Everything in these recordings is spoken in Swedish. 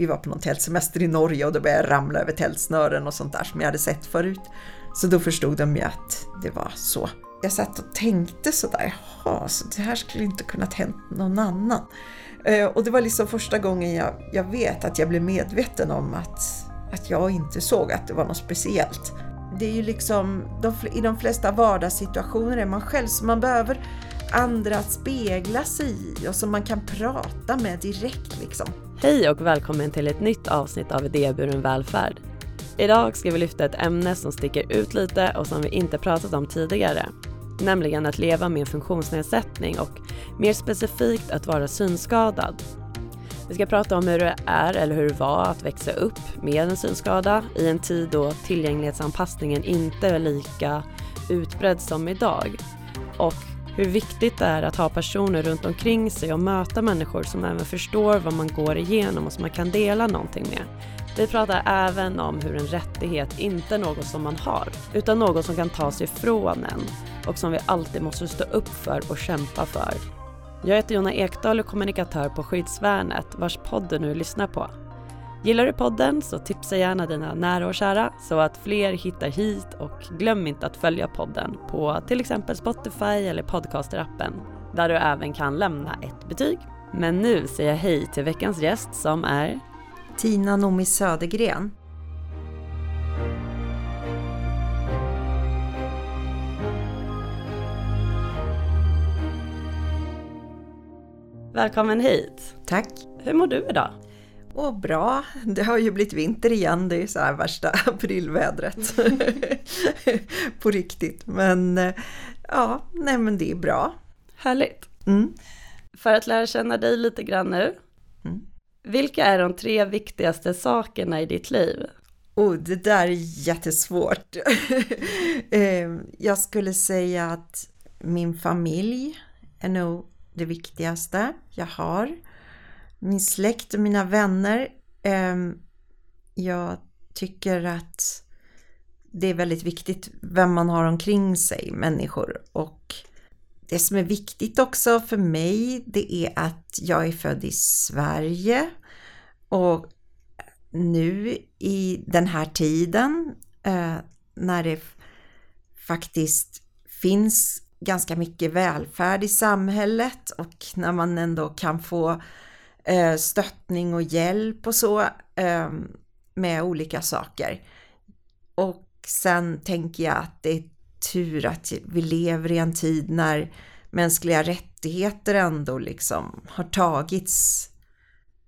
vi var på någon tältsemester i Norge och då började jag ramla över tältsnören och sånt där som jag hade sett förut. Så då förstod de ju att det var så. Jag satt och tänkte sådär, jaha, så det här skulle inte kunnat hänt någon annan. Eh, och det var liksom första gången jag, jag vet att jag blev medveten om att, att jag inte såg att det var något speciellt. Det är ju liksom, de, i de flesta vardagssituationer är man själv, så man behöver andra att spegla sig i och som man kan prata med direkt liksom. Hej och välkommen till ett nytt avsnitt av Idéburen välfärd. Idag ska vi lyfta ett ämne som sticker ut lite och som vi inte pratat om tidigare. Nämligen att leva med en funktionsnedsättning och mer specifikt att vara synskadad. Vi ska prata om hur det är eller hur det var att växa upp med en synskada i en tid då tillgänglighetsanpassningen inte är lika utbredd som idag. Och hur viktigt det är att ha personer runt omkring sig och möta människor som även förstår vad man går igenom och som man kan dela någonting med. Vi pratar även om hur en rättighet inte är något som man har, utan något som kan tas ifrån en och som vi alltid måste stå upp för och kämpa för. Jag heter Jonna Ekdahl och kommunikatör på Skyddsvärnet vars podd du nu lyssnar på. Gillar du podden så tipsa gärna dina nära och kära så att fler hittar hit och glöm inte att följa podden på till exempel Spotify eller podcasterappen där du även kan lämna ett betyg. Men nu säger jag hej till veckans gäst som är Tina Nomi Södergren. Välkommen hit! Tack! Hur mår du idag? Åh, bra. Det har ju blivit vinter igen. Det är så här värsta aprilvädret. På riktigt. Men ja, nej men det är bra. Härligt. Mm. För att lära känna dig lite grann nu. Mm. Vilka är de tre viktigaste sakerna i ditt liv? Oh, det där är jättesvårt. Eh, Jag skulle säga att min familj är nog det viktigaste jag har. Min släkt och mina vänner. Ehm, jag tycker att det är väldigt viktigt vem man har omkring sig, människor. Och det som är viktigt också för mig, det är att jag är född i Sverige och nu i den här tiden eh, när det faktiskt finns ganska mycket välfärd i samhället och när man ändå kan få eh, stöttning och hjälp och så eh, med olika saker. Och sen tänker jag att det är tur att vi lever i en tid när mänskliga rättigheter ändå liksom har tagits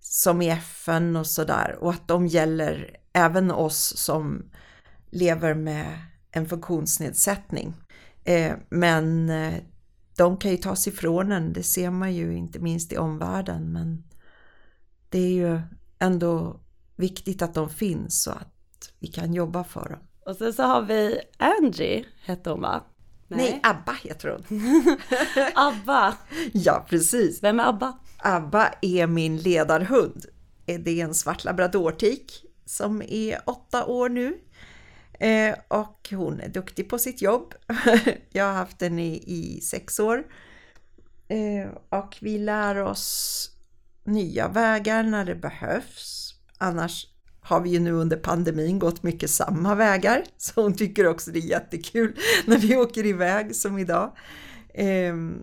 som i FN och sådär och att de gäller även oss som lever med en funktionsnedsättning. Eh, men eh, de kan ju tas ifrån en, det ser man ju inte minst i omvärlden men det är ju ändå viktigt att de finns och att vi kan jobba för dem. Och sen så har vi Angie, hette hon va? Nej, Abba heter hon. Abba. ja, precis. Vem är Abba? Abba är min ledarhund. Eh, Det är en svart labradortik som är åtta år nu. Eh, och hon är duktig på sitt jobb. Jag har haft den i, i sex år. Eh, och vi lär oss nya vägar när det behövs. Annars har vi ju nu under pandemin gått mycket samma vägar. Så hon tycker också det är jättekul när vi åker iväg som idag. Ehm,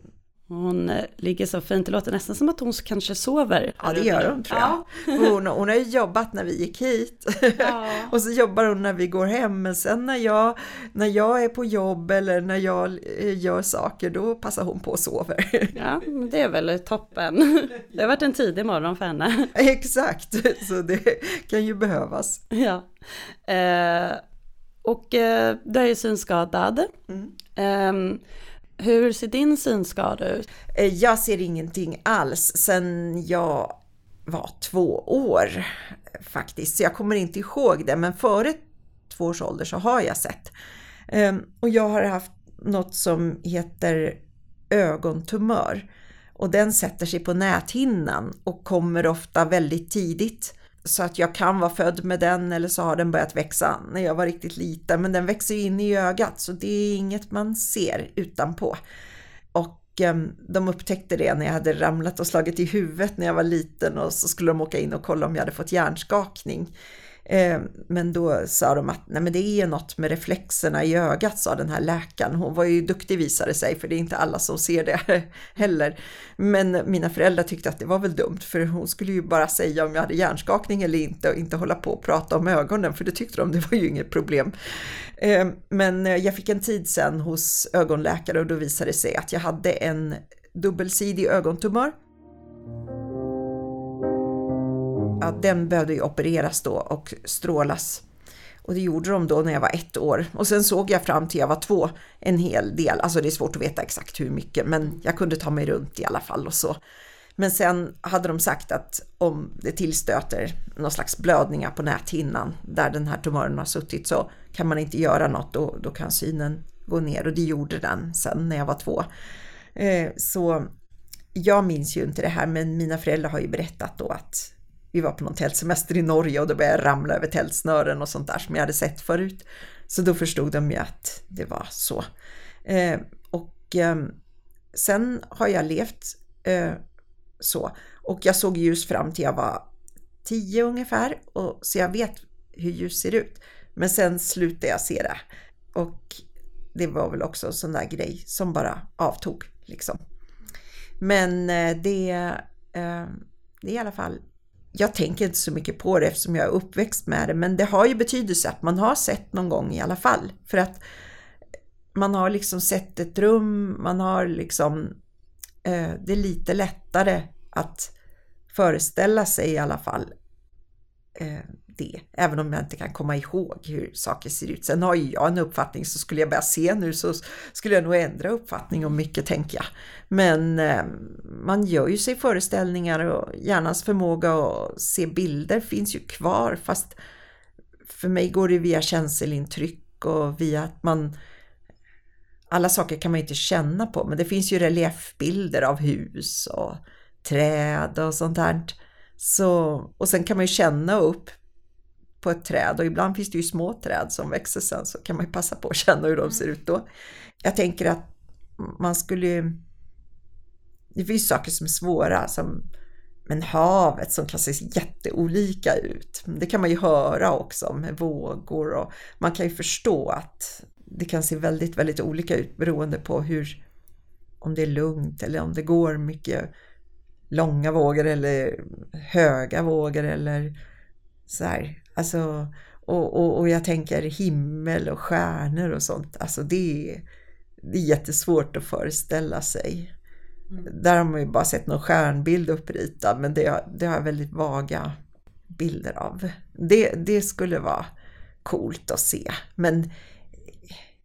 hon eh, ligger så fint, det låter nästan som att hon kanske sover. Ja, det gör hon tror jag. Hon, hon har ju jobbat när vi gick hit. Ja. och så jobbar hon när vi går hem. Men sen när jag, när jag är på jobb eller när jag eh, gör saker, då passar hon på och sover. Ja, det är väl toppen. Det har varit en tidig morgon för henne. Exakt, så det kan ju behövas. Ja. Eh, och eh, du är ju synskadad. Mm. Eh, hur ser din synskada ut? Eh, jag ser ingenting alls sen jag var två år faktiskt. Så jag kommer inte ihåg det, men före två års ålder så har jag sett. Ehm, och jag har haft något som heter ögontumör. Och den sätter sig på näthinnan och kommer ofta väldigt tidigt. Så att jag kan vara född med den eller så har den börjat växa när jag var riktigt liten. Men den växer in i ögat så det är inget man ser utanpå. Och eh, de upptäckte det när jag hade ramlat och slagit i huvudet när jag var liten och så skulle de åka in och kolla om jag hade fått hjärnskakning. Eh, men då sa de att nej men det är något med reflexerna i ögat, sa den här läkaren. Hon var ju duktig visade sig, för det är inte alla som ser det heller. Men mina föräldrar tyckte att det var väl dumt, för hon skulle ju bara säga om jag hade hjärnskakning eller inte och inte hålla på och prata om ögonen, för det tyckte de, det var ju inget problem. Eh, men jag fick en tid sen hos ögonläkare och då visade det sig att jag hade en dubbelsidig ögontumör att den behövde ju opereras då och strålas. Och det gjorde de då när jag var ett år. Och sen såg jag fram till jag var två en hel del. Alltså det är svårt att veta exakt hur mycket, men jag kunde ta mig runt i alla fall och så. Men sen hade de sagt att om det tillstöter någon slags blödningar på näthinnan där den här tumören har suttit så kan man inte göra något och då kan synen gå ner och det gjorde den sen när jag var två. Eh, så jag minns ju inte det här men mina föräldrar har ju berättat då att vi var på någon tältsemester i Norge och då började jag ramla över tältsnören och sånt där som jag hade sett förut. Så då förstod de ju att det var så. Eh, och eh, sen har jag levt eh, så. Och jag såg ljus fram till jag var tio ungefär, och, så jag vet hur ljus ser ut. Men sen slutade jag se det. Och det var väl också en sån där grej som bara avtog. Liksom. Men eh, det, eh, det är i alla fall jag tänker inte så mycket på det eftersom jag är uppväxt med det, men det har ju betydelse att man har sett någon gång i alla fall. För att man har liksom sett ett rum, man har liksom, eh, det är lite lättare att föreställa sig i alla fall eh, det, även om jag inte kan komma ihåg hur saker ser ut. Sen har ju jag en uppfattning, så skulle jag börja se nu så skulle jag nog ändra uppfattning om mycket tänker jag. Men eh, man gör ju sig föreställningar och hjärnans förmåga att se bilder finns ju kvar fast för mig går det via känselintryck och via att man alla saker kan man inte känna på men det finns ju reliefbilder av hus och träd och sånt där. Så, och sen kan man ju känna upp på ett träd och ibland finns det ju små träd som växer sen så kan man ju passa på att känna hur de ser ut då. Jag tänker att man skulle det finns saker som är svåra som men havet som kan se jätteolika ut. Det kan man ju höra också med vågor och man kan ju förstå att det kan se väldigt, väldigt olika ut beroende på hur om det är lugnt eller om det går mycket långa vågor eller höga vågor eller så här. Alltså, och, och, och jag tänker himmel och stjärnor och sånt. Alltså det är, det är jättesvårt att föreställa sig. Mm. Där har man ju bara sett någon stjärnbild uppritad men det, det har jag väldigt vaga bilder av. Det, det skulle vara coolt att se men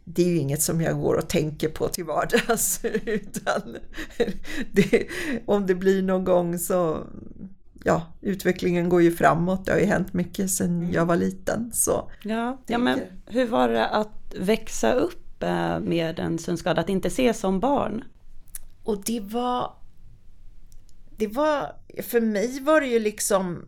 det är ju inget som jag går och tänker på till vardags utan det, om det blir någon gång så ja, utvecklingen går ju framåt. Det har ju hänt mycket sedan mm. jag var liten. Så ja, ja, men hur var det att växa upp eh, med en synskada, att inte se som barn? Och det var, det var, för mig var det ju liksom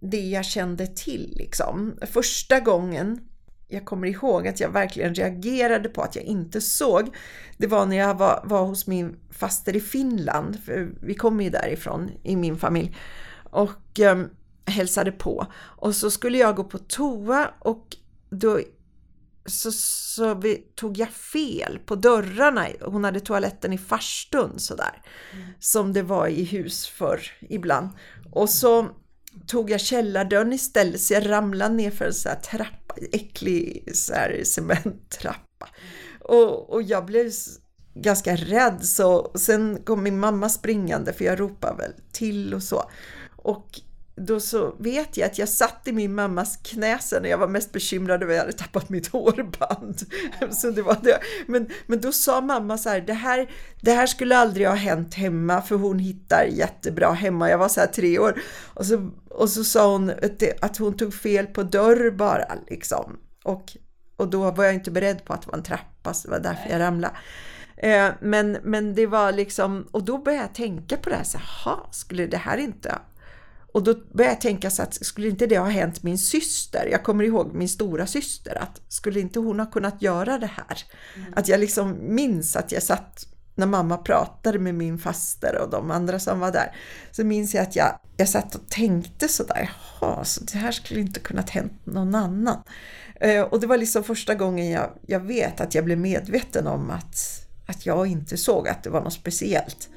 det jag kände till liksom. Första gången jag kommer ihåg att jag verkligen reagerade på att jag inte såg, det var när jag var, var hos min faster i Finland, för vi kommer ju därifrån i min familj, och eh, hälsade på. Och så skulle jag gå på toa och då så, så vi, tog jag fel på dörrarna. Hon hade toaletten i farstun sådär. Mm. Som det var i hus för ibland. Och så tog jag källardörren istället så jag ramlade ner för en sån här trappa, äcklig så här cementtrappa. Och, och jag blev ganska rädd så sen kom min mamma springande för jag ropade väl till och så. Och då så vet jag att jag satt i min mammas knä sen när jag var mest bekymrad över att jag hade tappat mitt hårband. Så det var det. Men, men då sa mamma så här, det här, det här skulle aldrig ha hänt hemma för hon hittar jättebra hemma. Jag var så här tre år och så, och så sa hon att, det, att hon tog fel på dörr bara liksom. Och, och då var jag inte beredd på att det var en trappa så det var därför jag ramlade. Eh, men, men det var liksom, och då började jag tänka på det här, så här, skulle det här inte och då började jag tänka så att skulle inte det ha hänt min syster? Jag kommer ihåg min stora syster att skulle inte hon ha kunnat göra det här? Mm. Att jag liksom minns att jag satt när mamma pratade med min faster och de andra som var där, så minns jag att jag, jag satt och tänkte sådär, jaha, så det här skulle inte kunnat hänt någon annan. Eh, och det var liksom första gången jag, jag vet att jag blev medveten om att, att jag inte såg att det var något speciellt.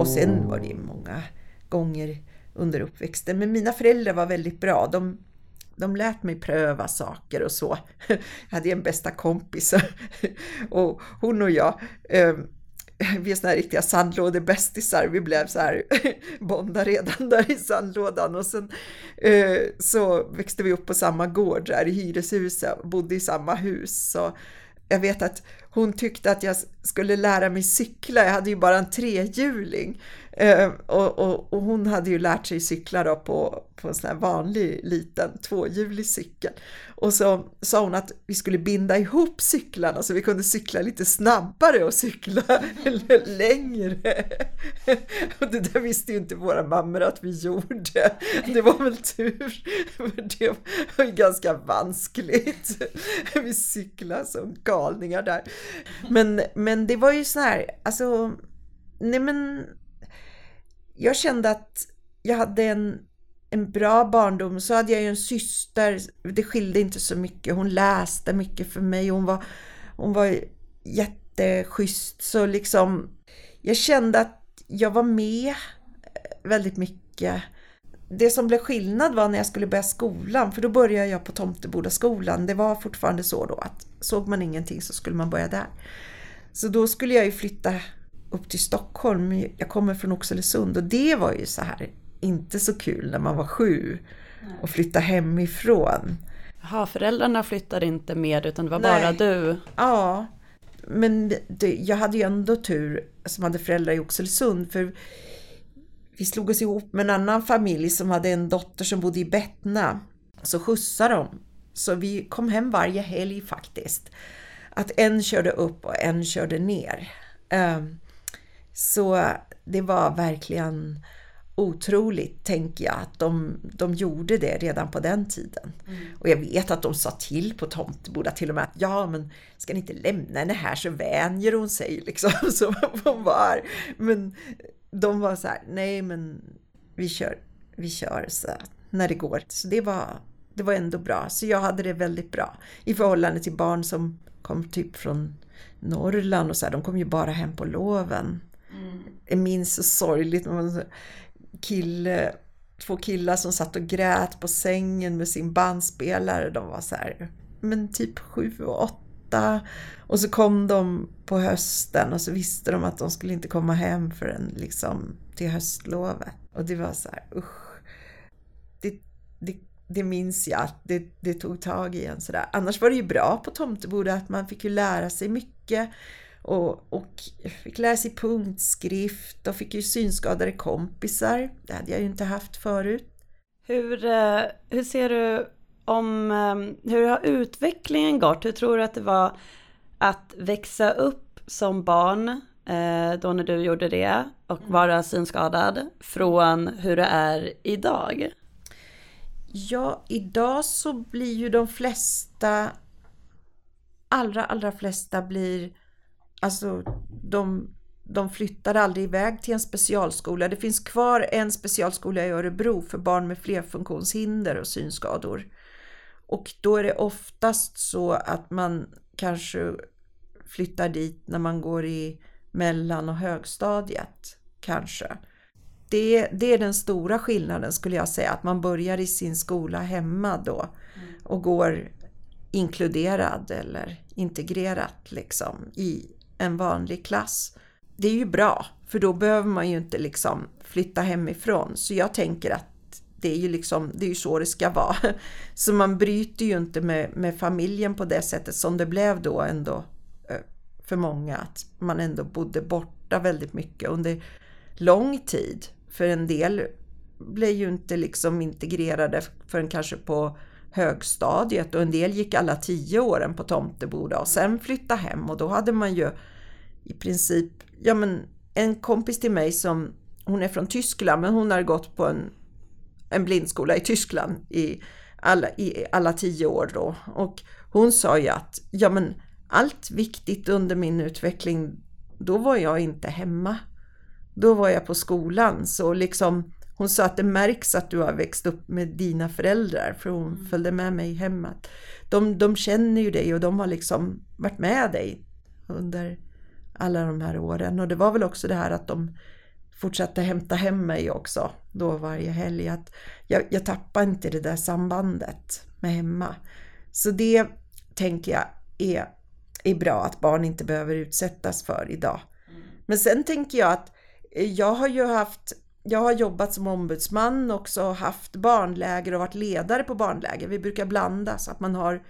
Och sen var det många gånger under uppväxten, men mina föräldrar var väldigt bra. De, de lät mig pröva saker och så. Jag hade en bästa kompis och hon och jag, eh, vi är såna här riktiga sandlådebästisar. Vi blev så här bonda redan där i sandlådan och sen eh, så växte vi upp på samma gård där i hyreshuset bodde i samma hus. Så jag vet att hon tyckte att jag skulle lära mig cykla. Jag hade ju bara en trehjuling Eh, och, och, och, hon hade ju lärt sig cykla då på, på en sån här vanlig liten tvåhjulig cykel. Och så sa hon att vi skulle binda ihop cyklarna så vi kunde cykla lite snabbare och cykla längre. Och det där visste ju inte våra mammor att vi gjorde. Det var väl tur, för det var ju ganska vanskligt. Vi cyklade som galningar där. Men, men men det var ju så här, alltså, nej men jag kände att jag hade en, en bra barndom. Så hade jag ju en syster, det skilde inte så mycket. Hon läste mycket för mig. Hon var, hon var jätteschysst. Så liksom, jag kände att jag var med eh, väldigt mycket. Det som blev skillnad var när jag skulle börja skolan, för då började jag på Tomtebodaskolan. Det var fortfarande så då att såg man ingenting så skulle man börja där. Så då skulle jag ju flytta upp till Stockholm. Jag kommer från Oxelösund och det var ju så här inte så kul när man var sju och flytta hemifrån. Ja, föräldrarna flyttade inte med utan det var Nej. bara du? Ja, men det, jag hade ju ändå tur som hade föräldrar i Oxelösund för vi slog oss ihop med en annan familj som hade en dotter som bodde i Bettna. Så skjutsade de. Så vi kom hem varje helg faktiskt. Att en körde upp och en körde ner. Um, så det var verkligen otroligt, tänker jag, att de, de gjorde det redan på den tiden. Mm. Och jag vet att de sa till på Tomteboda till och med att ja, men ska ni inte lämna henne här så vänjer hon sig liksom, så hon var. Men de var så här, nej men vi kör, vi kör så när det går. Så det var, det var ändå bra. Så jag hade det väldigt bra i förhållande till barn som kom typ från Norrland och så här, de kom ju bara hem på loven. Mm. Jag minns så sorgligt, kille, två killar som satt och grät på sängen med sin bandspelare. De var så här, men typ sju och åtta. Och så kom de på hösten och så visste de att de skulle inte komma hem förrän liksom till höstlovet. Och det var så här, usch. Det, minns jag att det, det tog tag i en sådär. Annars var det ju bra på Tomteboda att man fick ju lära sig mycket och, och fick lära sig punktskrift och fick ju synskadade kompisar. Det hade jag ju inte haft förut. Hur, eh, hur ser du om, eh, hur har utvecklingen gått? Hur tror du att det var att växa upp som barn eh, då när du gjorde det och mm. vara synskadad från hur det är idag? Ja, idag så blir ju de flesta, allra, allra flesta blir alltså de, de flyttar aldrig iväg till en specialskola. Det finns kvar en specialskola i Örebro för barn med flerfunktionshinder och synskador. Och då är det oftast så att man kanske flyttar dit när man går i mellan och högstadiet. Kanske. Det, det är den stora skillnaden skulle jag säga, att man börjar i sin skola hemma då och går inkluderad eller integrerat liksom i en vanlig klass. Det är ju bra, för då behöver man ju inte liksom flytta hemifrån. Så jag tänker att det är ju liksom, det är ju så det ska vara. Så man bryter ju inte med, med familjen på det sättet som det blev då ändå för många. Att man ändå bodde borta väldigt mycket under lång tid. För en del blev ju inte liksom integrerade förrän kanske på högstadiet. Och en del gick alla tio åren på Tomteboda och sen flytta hem. Och då hade man ju i princip, ja men en kompis till mig som, hon är från Tyskland men hon har gått på en, en blindskola i Tyskland i alla, i alla tio år då. Och hon sa ju att, ja men allt viktigt under min utveckling, då var jag inte hemma. Då var jag på skolan. Så liksom, hon sa att det märks att du har växt upp med dina föräldrar, för hon mm. följde med mig hem. De, de känner ju dig och de har liksom varit med dig under alla de här åren. Och det var väl också det här att de fortsatte hämta hem mig också då varje helg. Att jag, jag tappade inte det där sambandet med hemma. Så det tänker jag är, är bra att barn inte behöver utsättas för idag. Mm. Men sen tänker jag att jag har ju haft jag har jobbat som ombudsman också haft barnläger och varit ledare på barnläger. Vi brukar blanda så att man har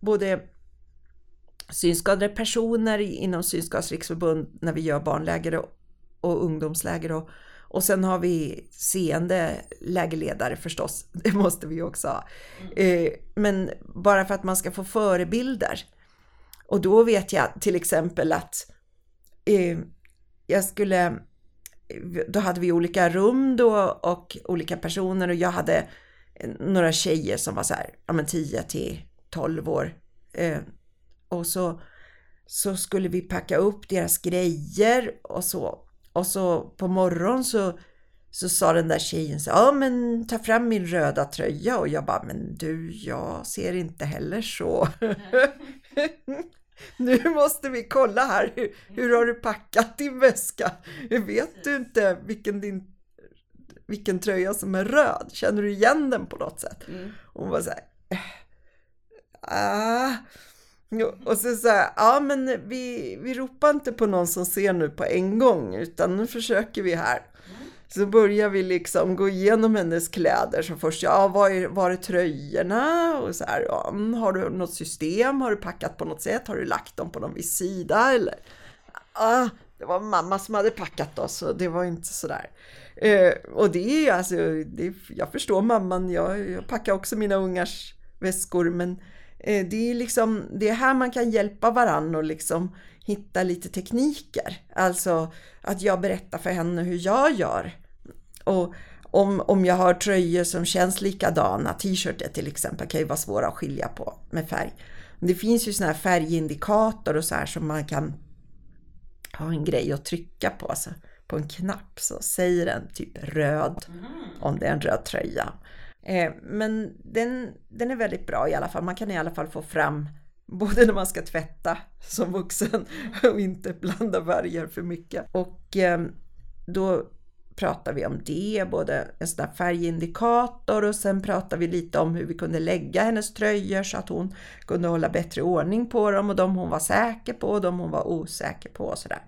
både synskadade personer inom Synskadades riksförbund när vi gör barnläger och, och ungdomsläger och, och sen har vi seende lägerledare förstås, det måste vi också ha. Mm. men bara för att man ska få förebilder. Och då vet jag till exempel att eh, jag skulle, då hade vi olika rum då och olika personer och jag hade några tjejer som var så här, ja men 10 till 12 år. Eh, och så, så skulle vi packa upp deras grejer och så. Och så på morgonen så, så sa den där tjejen så ja men ta fram min röda tröja och jag bara, men du, jag ser inte heller så. nu måste vi kolla här, hur, hur, har du packat din väska? Vet du inte vilken, din, vilken tröja som är röd? Känner du igen den på något sätt? Mm. hon var så här, ah. Och så sa jag, ja men vi, vi ropar inte på någon som ser nu på en gång utan nu försöker vi här. Så börjar vi liksom gå igenom hennes kläder. Så först, ja var är, var är tröjorna? Och så här, ja, mm, har du något system? Har du packat på något sätt? Har du lagt dem på någon viss sida? Eller? Ah, det var mamma som hade packat oss och det var inte sådär. Eh, och det är alltså, det, jag förstår mamman, jag, jag packar också mina ungars väskor men Eh, det är liksom, det är här man kan hjälpa varann och liksom hitta lite tekniker. Alltså att jag berättar för henne hur jag gör. Och om, om jag har tröjor som känns likadana, t-shirtar till exempel, kan ju vara svåra att skilja på med färg. Det finns ju sådana här färgindikator och så här som man kan ha en grej att trycka på. Alltså på en knapp så säger den typ röd om det är en röd tröja. Eh, men den, den är väldigt bra i alla fall. Man kan i alla fall få fram både när man ska tvätta som vuxen och inte blanda färger för mycket. Och ehm, då pratar vi om det, både en sån där färgindikator och sen pratar vi lite om hur vi kunde lägga hennes tröjor så att hon kunde hålla bättre ordning på dem och de hon var säker på och de hon var osäker på och sådär.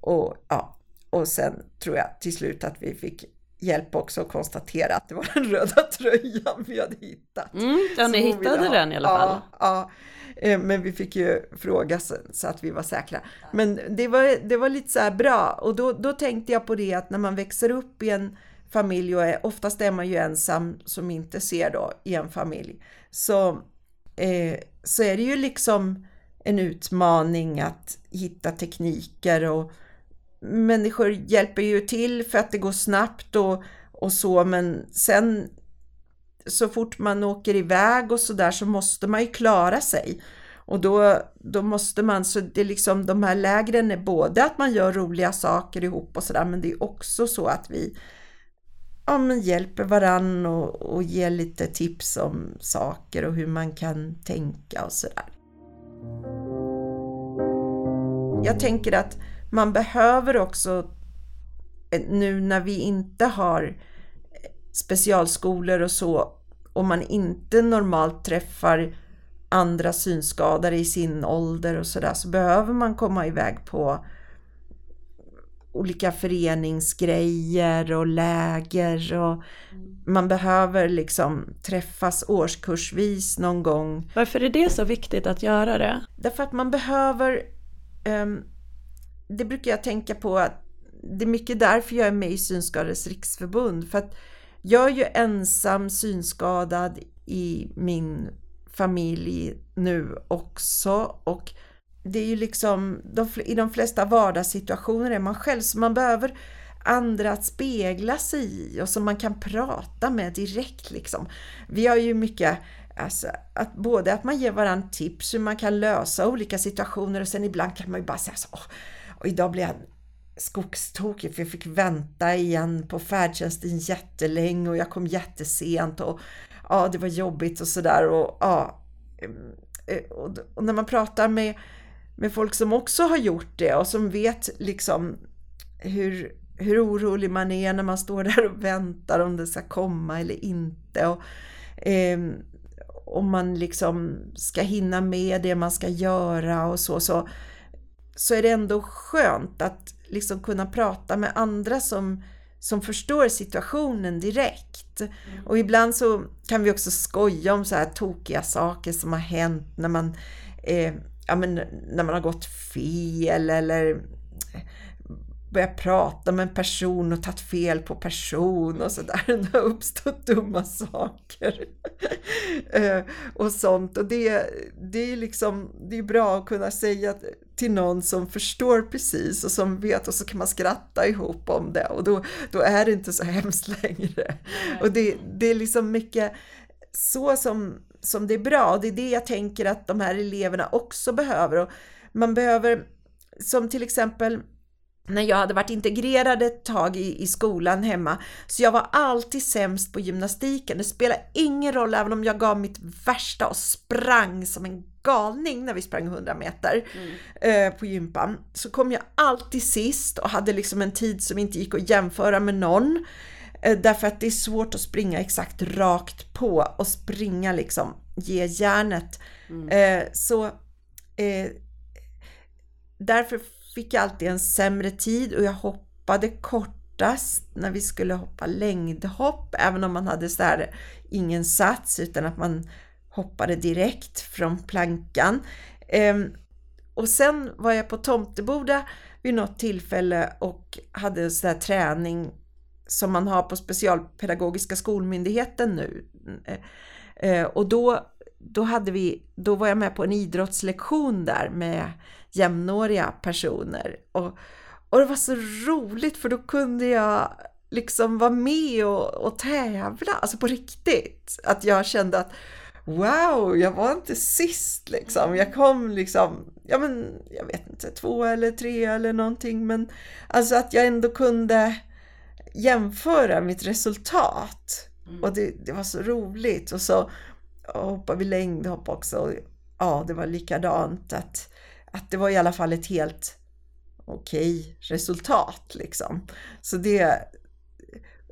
Och ja, och sen tror jag till slut att vi fick hjälp också att konstatera att det var den röda tröjan vi hade hittat. Mm, ja, ni hittade den i alla fall. Ja, ja, eh, men vi fick ju fråga så att vi var säkra. Men det var, det var lite så här bra och då, då tänkte jag på det att när man växer upp i en familj och är, oftast är man ju ensam som inte ser då i en familj. Så, eh, så är det ju liksom en utmaning att hitta tekniker och människor hjälper ju till för att det går snabbt och, och så men sen så fort man åker iväg och så där så måste man ju klara sig. Och då, då måste man, så det är liksom de här lägren är både att man gör roliga saker ihop och sådär men det är också så att vi ja, men hjälper varann och, och ger lite tips om saker och hur man kan tänka och sådär. Jag tänker att man behöver också, eh, nu när vi inte har specialskolor och så, och man inte normalt träffar andra synskadade i sin ålder och sådär, så behöver man komma iväg på olika föreningsgrejer och läger och man behöver liksom träffas årskursvis någon gång. Varför är det så viktigt att göra det? Därför att man behöver um, det brukar jag tänka på att det är mycket därför jag är med i Synskadades riksförbund. För att jag är ju ensam synskadad i min familj nu också och det är ju liksom de, i de flesta vardagssituationer är man själv så man behöver andra att spegla sig i och som man kan prata med direkt liksom. Vi har ju mycket Alltså, att både att man ger varandra tips hur man kan lösa olika situationer och sen ibland kan man ju bara säga så Åh, och idag blev jag skogstokig för jag fick vänta igen på färdtjänsten jättelänge och jag kom jättesent och ja, det var jobbigt och sådär och ja. Eh, och när man pratar med, med folk som också har gjort det och som vet liksom hur, hur orolig man är när man står där och väntar om det ska komma eller inte. Och, eh, om man liksom ska hinna med det man ska göra och så, så, så är det ändå skönt att liksom kunna prata med andra som, som förstår situationen direkt. Mm. Och ibland så kan vi också skoja om så här tokiga saker som har hänt när man, eh, ja, men när man har gått fel eller börjat prata med en person och tagit fel på person och sådär. Det har uppstått dumma saker. Eh, och sånt. Och det, det är liksom, det är bra att kunna säga till någon som förstår precis och som vet och så kan man skratta ihop om det och då, då är det inte så hemskt längre. Och det, det är liksom mycket så som, som det är bra och det är det jag tänker att de här eleverna också behöver. Och man behöver, som till exempel när jag hade varit integrerad ett tag i, i skolan hemma, så jag var alltid sämst på gymnastiken. Det spelade ingen roll, även om jag gav mitt värsta och sprang som en galning när vi sprang 100 meter mm. eh, på gympan, så kom jag alltid sist och hade liksom en tid som inte gick att jämföra med någon. Eh, därför att det är svårt att springa exakt rakt på och springa liksom, ge järnet. Mm. Eh, så eh, därför fick jag alltid en sämre tid och jag hoppade kortast när vi skulle hoppa längdhopp, även om man hade så här, ingen sats utan att man hoppade direkt från plankan. Ehm, och sen var jag på Tomteboda vid något tillfälle och hade en sån här träning som man har på Specialpedagogiska skolmyndigheten nu. Ehm, och då, då, hade vi, då var jag med på en idrottslektion där med jämnåriga personer. Och, och det var så roligt för då kunde jag liksom vara med och, och tävla, alltså på riktigt. Att jag kände att wow, jag var inte sist liksom. Jag kom liksom, ja men jag vet inte, två eller tre eller någonting. Men alltså att jag ändå kunde jämföra mitt resultat. Mm. Och det, det, var så roligt. Och så hoppade vi längdhopp också. Och, ja, det var likadant. Att, att det var i alla fall ett helt okej okay resultat liksom. Så det,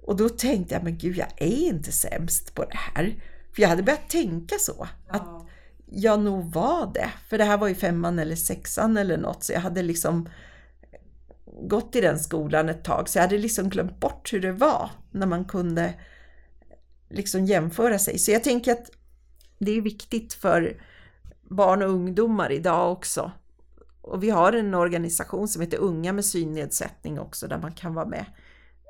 och då tänkte jag, men gud, jag är inte sämst på det här. För jag hade börjat tänka så. Att ja. jag nog var det. För det här var ju femman eller sexan eller något. Så jag hade liksom gått i den skolan ett tag. Så jag hade liksom glömt bort hur det var när man kunde liksom jämföra sig. Så jag tänker att det är viktigt för barn och ungdomar idag också. Och vi har en organisation som heter Unga med synnedsättning också där man kan vara med.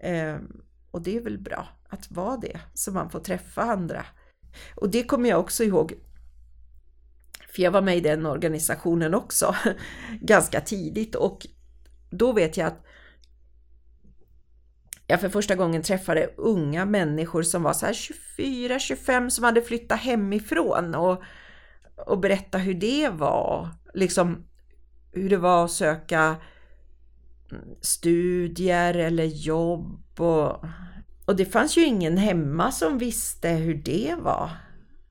Ehm, och det är väl bra att vara det så man får träffa andra och det kommer jag också ihåg, för jag var med i den organisationen också ganska tidigt och då vet jag att jag för första gången träffade unga människor som var så här 24-25 som hade flyttat hemifrån och, och berätta hur det var. Liksom hur det var att söka studier eller jobb och och det fanns ju ingen hemma som visste hur det var.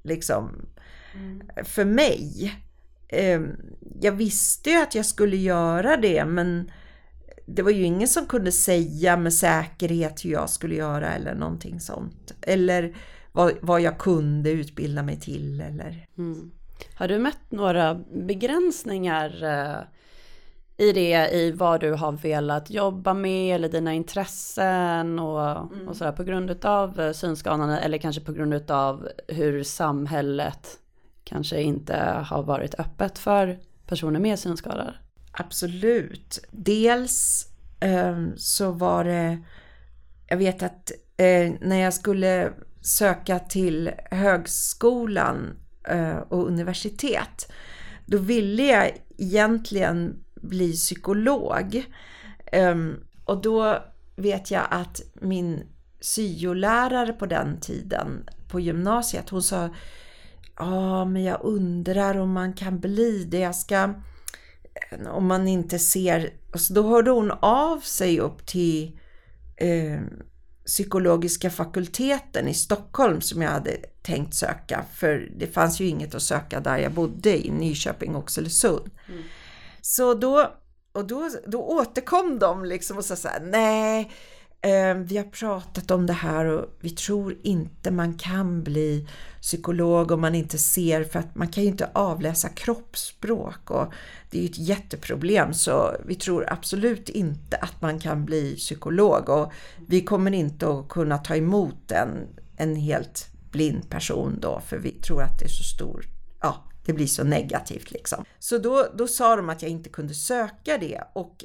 Liksom. Mm. För mig. Ehm, jag visste ju att jag skulle göra det men det var ju ingen som kunde säga med säkerhet hur jag skulle göra eller någonting sånt. Eller vad, vad jag kunde utbilda mig till eller... Mm. Har du mött några begränsningar eh, i det i vad du har velat jobba med eller dina intressen och, mm. och sådär på grund av eh, synskadan eller kanske på grund av hur samhället kanske inte har varit öppet för personer med synskada? Absolut. Dels eh, så var det, jag vet att eh, när jag skulle söka till högskolan eh, och universitet, då ville jag egentligen bli psykolog. Ehm, och då vet jag att min syolärare på den tiden på gymnasiet, hon sa ja, men jag undrar om man kan bli det. Jag ska, om man inte ser, så då hörde hon av sig upp till eh, psykologiska fakulteten i Stockholm som jag hade tänkt söka för det fanns ju inget att söka där jag bodde i Nyköping och Oxelösund. Mm. Så då, och då, då återkom de liksom och sa så här, nej, Ehm, vi har pratat om det här och vi tror inte man kan bli psykolog om man inte ser, för att man kan ju inte avläsa kroppsspråk och det är ju ett jätteproblem så vi tror absolut inte att man kan bli psykolog och vi kommer inte att kunna ta emot en, en helt blind person då för vi tror att det är så stor, ja det blir så negativt liksom. Så då, då sa de att jag inte kunde söka det och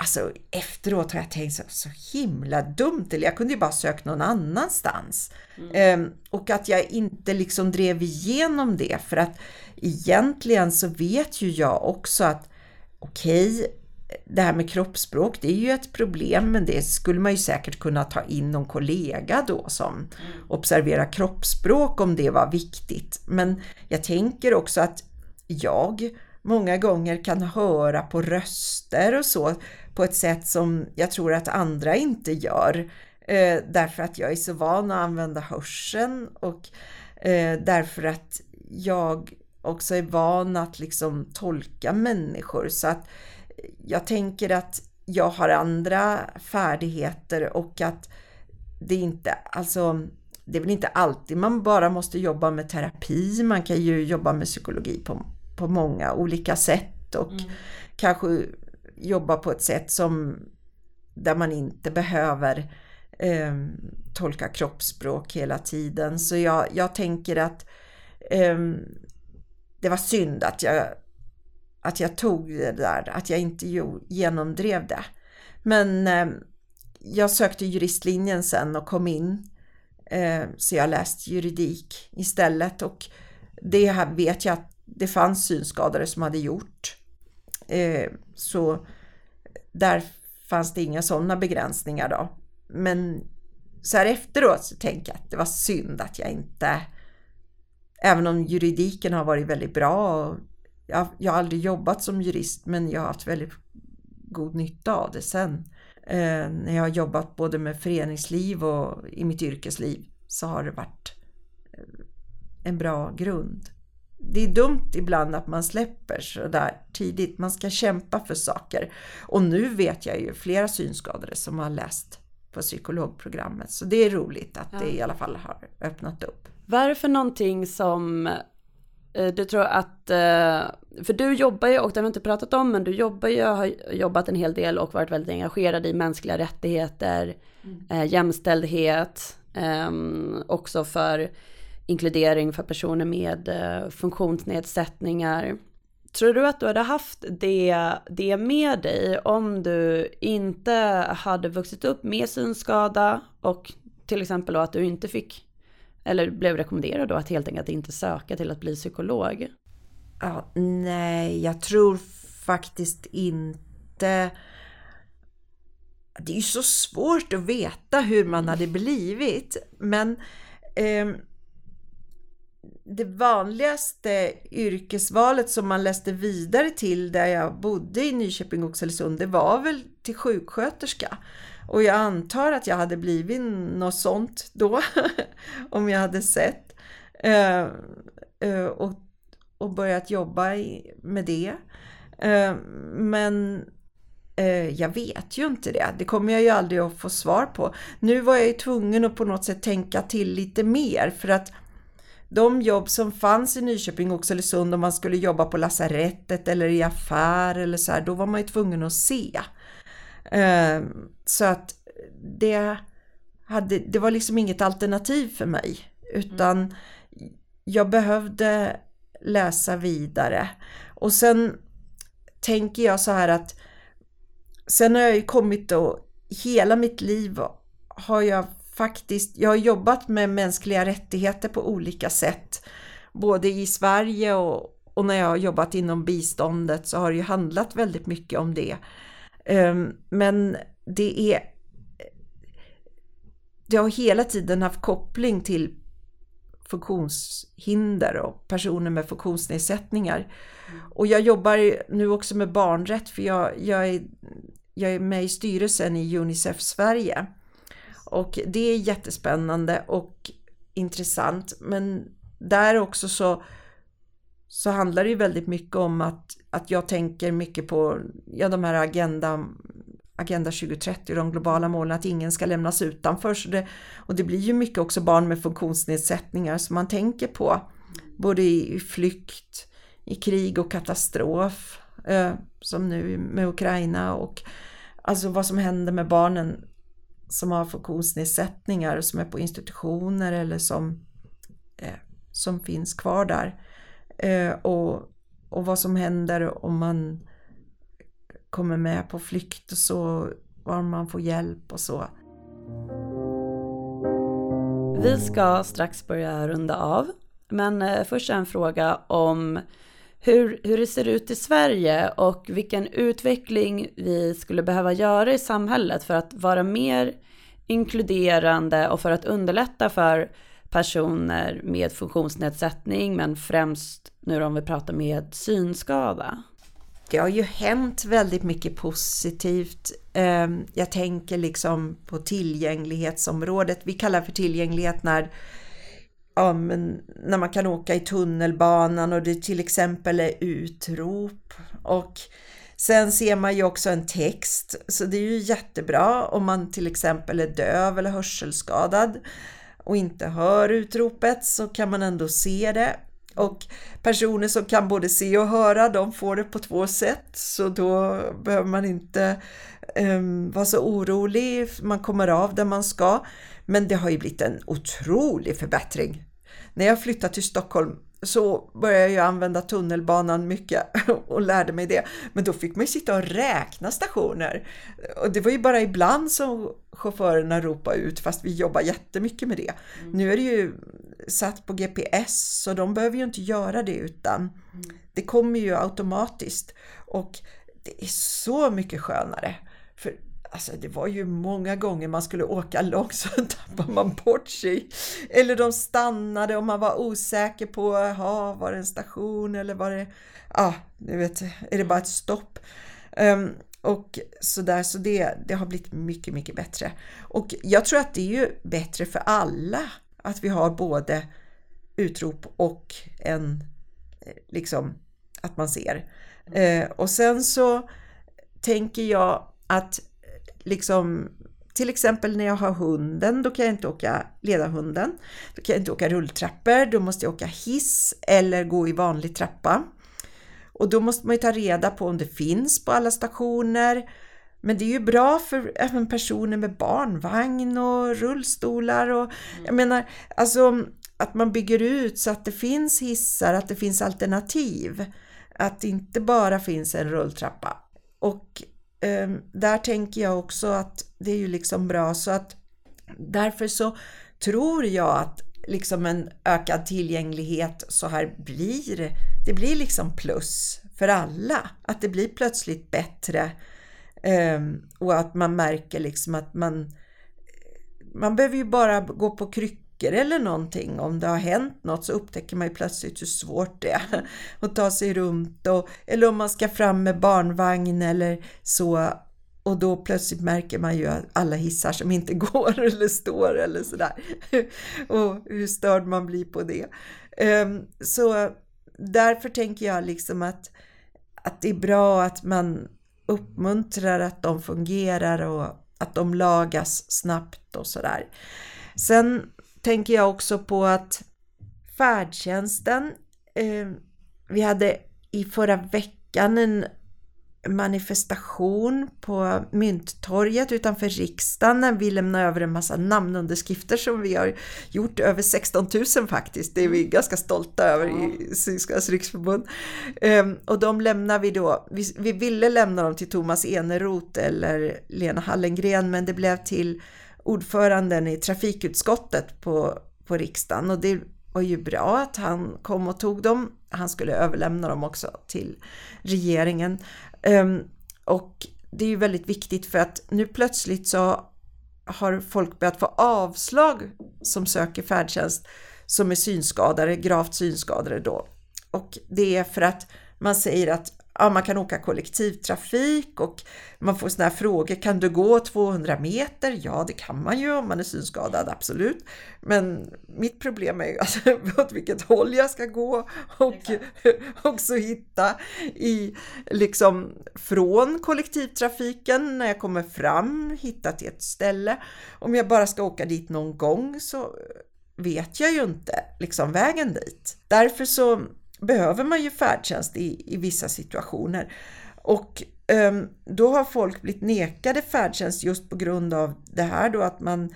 alltså efteråt har jag tänkt så, så himla dumt, eller jag kunde ju bara sökt någon annanstans. Mm. Um, och att jag inte liksom drev igenom det för att egentligen så vet ju jag också att okej, okay, det här med kroppsspråk, det är ju ett problem, men det skulle man ju säkert kunna ta in någon kollega då som mm. observerar kroppsspråk om det var viktigt. Men jag tänker också att jag många gånger kan höra på röster och så på ett sätt som jag tror att andra inte gör. Eh, därför att jag är så van att använda hörseln och eh, därför att jag också är van att liksom tolka människor. Så att jag tänker att jag har andra färdigheter och att det inte, alltså det är väl inte alltid man bara måste jobba med terapi, man kan ju jobba med psykologi på, på många olika sätt och mm. kanske jobba på ett sätt som där man inte behöver eh, tolka kroppsspråk hela tiden. Så jag, jag tänker att eh, det var synd att jag, att jag tog det där, att jag inte genomdrev det. Men eh, jag sökte juristlinjen sen och kom in. Eh, så jag läste juridik istället och det här vet jag att det fanns synskadade som hade gjort. Eh, så där fanns det inga sådana begränsningar då. Men så här efteråt så tänker jag att det var synd att jag inte, även om juridiken har varit väldigt bra och jag, jag har aldrig jobbat som jurist men jag har haft väldigt god nytta av det sen. Eh, när jag har jobbat både med föreningsliv och i mitt yrkesliv så har det varit eh, en bra grund det är dumt ibland att man släpper så där tidigt. Man ska kämpa för saker. Och nu vet jag ju flera synskadade som har läst på psykologprogrammet. Så det är roligt att ja. det i alla fall har öppnat upp. Vad är det för någonting som eh, du tror att, eh, för du jobbar ju, och det har vi inte pratat om, men du jobbar ju, har jobbat en hel del och varit väldigt engagerad i mänskliga rättigheter, mm. Eh, jämställdhet, ehm, också för inkludering för personer med eh, funktionsnedsättningar. Tror du att du hade haft det, det med dig om du inte hade vuxit upp med synskada och till exempel då att du inte fick eller blev rekommenderad då att helt enkelt inte söka till att bli psykolog? Ja, nej, jag tror faktiskt inte. Det är ju så svårt att veta hur man hade blivit, men eh, det vanligaste yrkesvalet som man läste vidare till där jag bodde i Nyköping och Oxelösund, det var väl till sjuksköterska. Och jag antar att jag hade blivit något sånt då, om jag hade sett. Eh, eh, och, och börjat jobba i, med det. Eh, men jag vet ju inte det. Det kommer jag ju aldrig att få svar på. Nu var jag ju tvungen att på något sätt tänka till lite mer för att de jobb som fanns i Nyköping och Oxelösund om man skulle jobba på lasarettet eller i affär eller så här, då var man ju tvungen att se. Ehm, så att det, hade, det var liksom inget alternativ för mig utan mm. jag behövde läsa vidare. Och sen tänker jag så här att sen har jag ju kommit då, hela mitt liv har jag faktiskt, jag har jobbat med mänskliga rättigheter på olika sätt. Både i Sverige och, och när jag har jobbat inom biståndet så har det ju handlat väldigt mycket om det. Ehm, men det är det har hela tiden haft koppling till funktionshinder och personer med funktionsnedsättningar. Och jag jobbar nu också med barnrätt för jag, jag, är, jag är med i styrelsen i Unicef Sverige. Och det är jättespännande och intressant. Men där också så, så handlar det ju väldigt mycket om att, att jag tänker mycket på ja, de här agenda, agenda 2030 de globala målen att ingen ska lämnas utanför. Så det, och det blir ju mycket också barn med funktionsnedsättningar som man tänker på. Både i flykt, i krig och katastrof eh, som nu med Ukraina och alltså vad som händer med barnen som har funktionsnedsättningar och som är på institutioner eller som, eh, som finns kvar där. Eh, och, och vad som händer om man kommer med på flykt och så, var man får hjälp och så. Vi ska strax börja runda av, men eh, först en fråga om hur, hur det ser ut i Sverige och vilken utveckling vi skulle behöva göra i samhället för att vara mer inkluderande och för att underlätta för personer med funktionsnedsättning, men främst nu om vi pratar med synskada. Det har ju hänt väldigt mycket positivt. Ehm, jag tänker liksom på tillgänglighetsområdet. Vi kallar för tillgänglighet när ja, men när man kan åka i tunnelbanan och det till exempel är utrop. Och sen ser man ju också en text, så det är ju jättebra om man till exempel är döv eller hörselskadad och inte hör utropet så kan man ändå se det. Och personer som kan både se och höra, de får det på två sätt, så då behöver man inte um, vara så orolig, man kommer av där man ska. Men det har ju blivit en otrolig förbättring när jag flyttade till Stockholm så började jag använda tunnelbanan mycket och lärde mig det. Men då fick man ju sitta och räkna stationer. Och det var ju bara ibland som chaufförerna ropade ut fast vi jobbar jättemycket med det. Mm. Nu är det ju satt på GPS så de behöver ju inte göra det utan mm. det kommer ju automatiskt. Och det är så mycket skönare. För Alltså det var ju många gånger man skulle åka långt så tappade man bort sig. Eller de stannade och man var osäker på, aha, var det en station eller var det, ja, ah, du vet, är det bara ett stopp? Um, och sådär, så det, det har blivit mycket, mycket bättre. Och jag tror att det är ju bättre för alla att vi har både utrop och en, liksom, att man ser. Uh, och sen så tänker jag att liksom till exempel när jag har hunden, då kan jag inte åka leda hunden. Då kan jag inte åka rulltrappor, då måste jag åka hiss eller gå i vanlig trappa. Och då måste man ju ta reda på om det finns på alla stationer. Men det är ju bra för även personer med barnvagn och rullstolar och jag menar alltså att man bygger ut så att det finns hissar, att det finns alternativ. Att det inte bara finns en rulltrappa. Och Ehm, där tänker jag också att det är ju liksom bra så att därför så tror jag att liksom en ökad tillgänglighet så här blir, det blir liksom plus för alla. Att det blir plötsligt bättre ehm, och att man märker liksom att man man behöver ju bara gå på kryckor veckor eller någonting. Om det har hänt något så upptäcker man ju plötsligt hur svårt det är att ta sig runt. Och, eller om man ska fram med barnvagn eller så. Och då plötsligt märker man ju alla hissar som inte går eller står eller sådär. Och hur störd man blir på det. Ehm, så därför tänker jag liksom att, att det är bra att man uppmuntrar att de fungerar och att de lagas snabbt och sådär. Sen tänker jag också på att färdtjänsten, eh, vi hade i förra veckan en manifestation på Mynttorget utanför riksdagen när vi lämnade över en massa namnunderskrifter som vi har gjort, över 16 000 faktiskt, det är vi ganska stolta över i Synskas riksförbund. Um, och de lämnar vi då, vi, vi ville lämna dem till Thomas Eneroth eller Lena Hallengren men det blev till ordföranden i trafikutskottet på, på riksdagen och det var ju bra att han kom och tog dem. Han skulle överlämna dem också till regeringen. Um, och det är ju väldigt viktigt för att nu plötsligt så har folk börjat få avslag som söker färdtjänst som är synskadade, gravt synskadade då. Och det är för att man säger att ja, man kan åka kollektivtrafik och man får sådana här frågor. Kan du gå 200 meter? Ja, det kan man ju om man är synskadad, absolut. Men mitt problem är ju alltså, åt vilket håll jag ska gå och också hitta i liksom från kollektivtrafiken när jag kommer fram, hitta till ett ställe. Om jag bara ska åka dit någon gång så vet jag ju inte liksom vägen dit. Därför så behöver man ju färdtjänst i, i vissa situationer. Och um, då har folk blivit nekade färdtjänst just på grund av det här då att man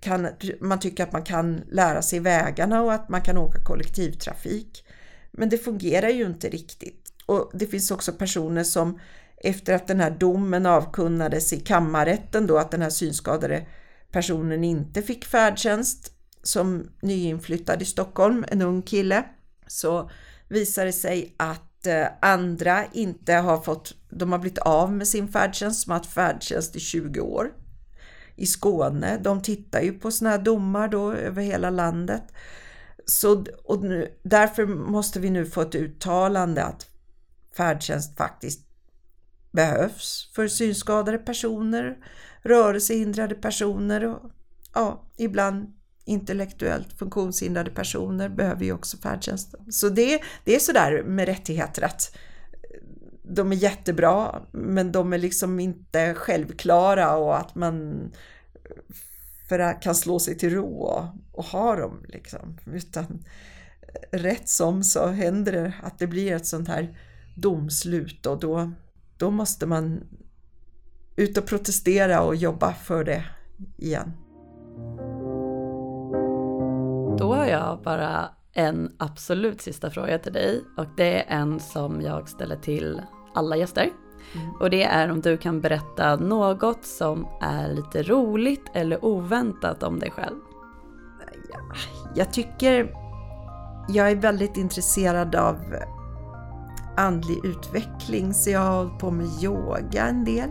kan, man tycker att man kan lära sig vägarna och att man kan åka kollektivtrafik. Men det fungerar ju inte riktigt. Och det finns också personer som efter att den här domen avkunnades i kammarrätten då att den här synskadade personen inte fick färdtjänst som nyinflyttad i Stockholm, en ung kille så visar det sig att eh, andra inte har fått, de har blivit av med sin färdtjänst, som har haft färdtjänst i 20 år. I Skåne, de tittar ju på sådana här domar då över hela landet. Så, och nu, därför måste vi nu få ett uttalande att färdtjänst faktiskt behövs för synskadade personer, rörelsehindrade personer och ja, ibland intellektuellt funktionshindrade personer behöver ju också färdtjänst. Så det, det är sådär med rättigheter att eh, de är jättebra men de är liksom inte självklara och att man eh, för att kan slå sig till ro och, och ha dem liksom. Utan eh, rätt som så händer det att det blir ett sånt här domslut och då, då måste man ut och protestera och jobba för det igen. Då har jag bara en absolut sista fråga till dig och det är en som jag ställer till alla gäster. Mm. Och det är om du kan berätta något som är lite roligt eller oväntat om dig själv. Jag tycker jag är väldigt intresserad av andlig utveckling så jag har hållit på med yoga en del.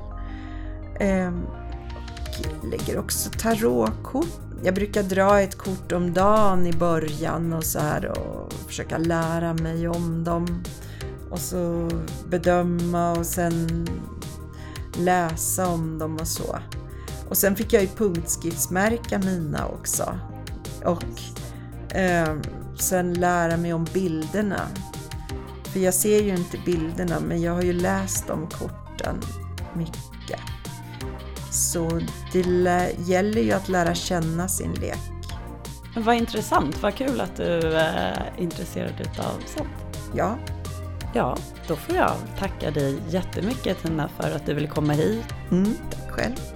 Lägger också tarotkort jag brukar dra ett kort om dagen i början och så här och försöka lära mig om dem. Och så bedöma och sen läsa om dem och så. Och sen fick jag ju punktskriftsmärka mina också. Och eh, sen lära mig om bilderna. För jag ser ju inte bilderna men jag har ju läst om korten mycket. Så det gäller ju att lära känna sin lek. Vad intressant, vad kul att du är intresserad av sånt. Ja. Ja, då får jag tacka dig jättemycket Tina för att du ville komma hit. Mm, tack själv.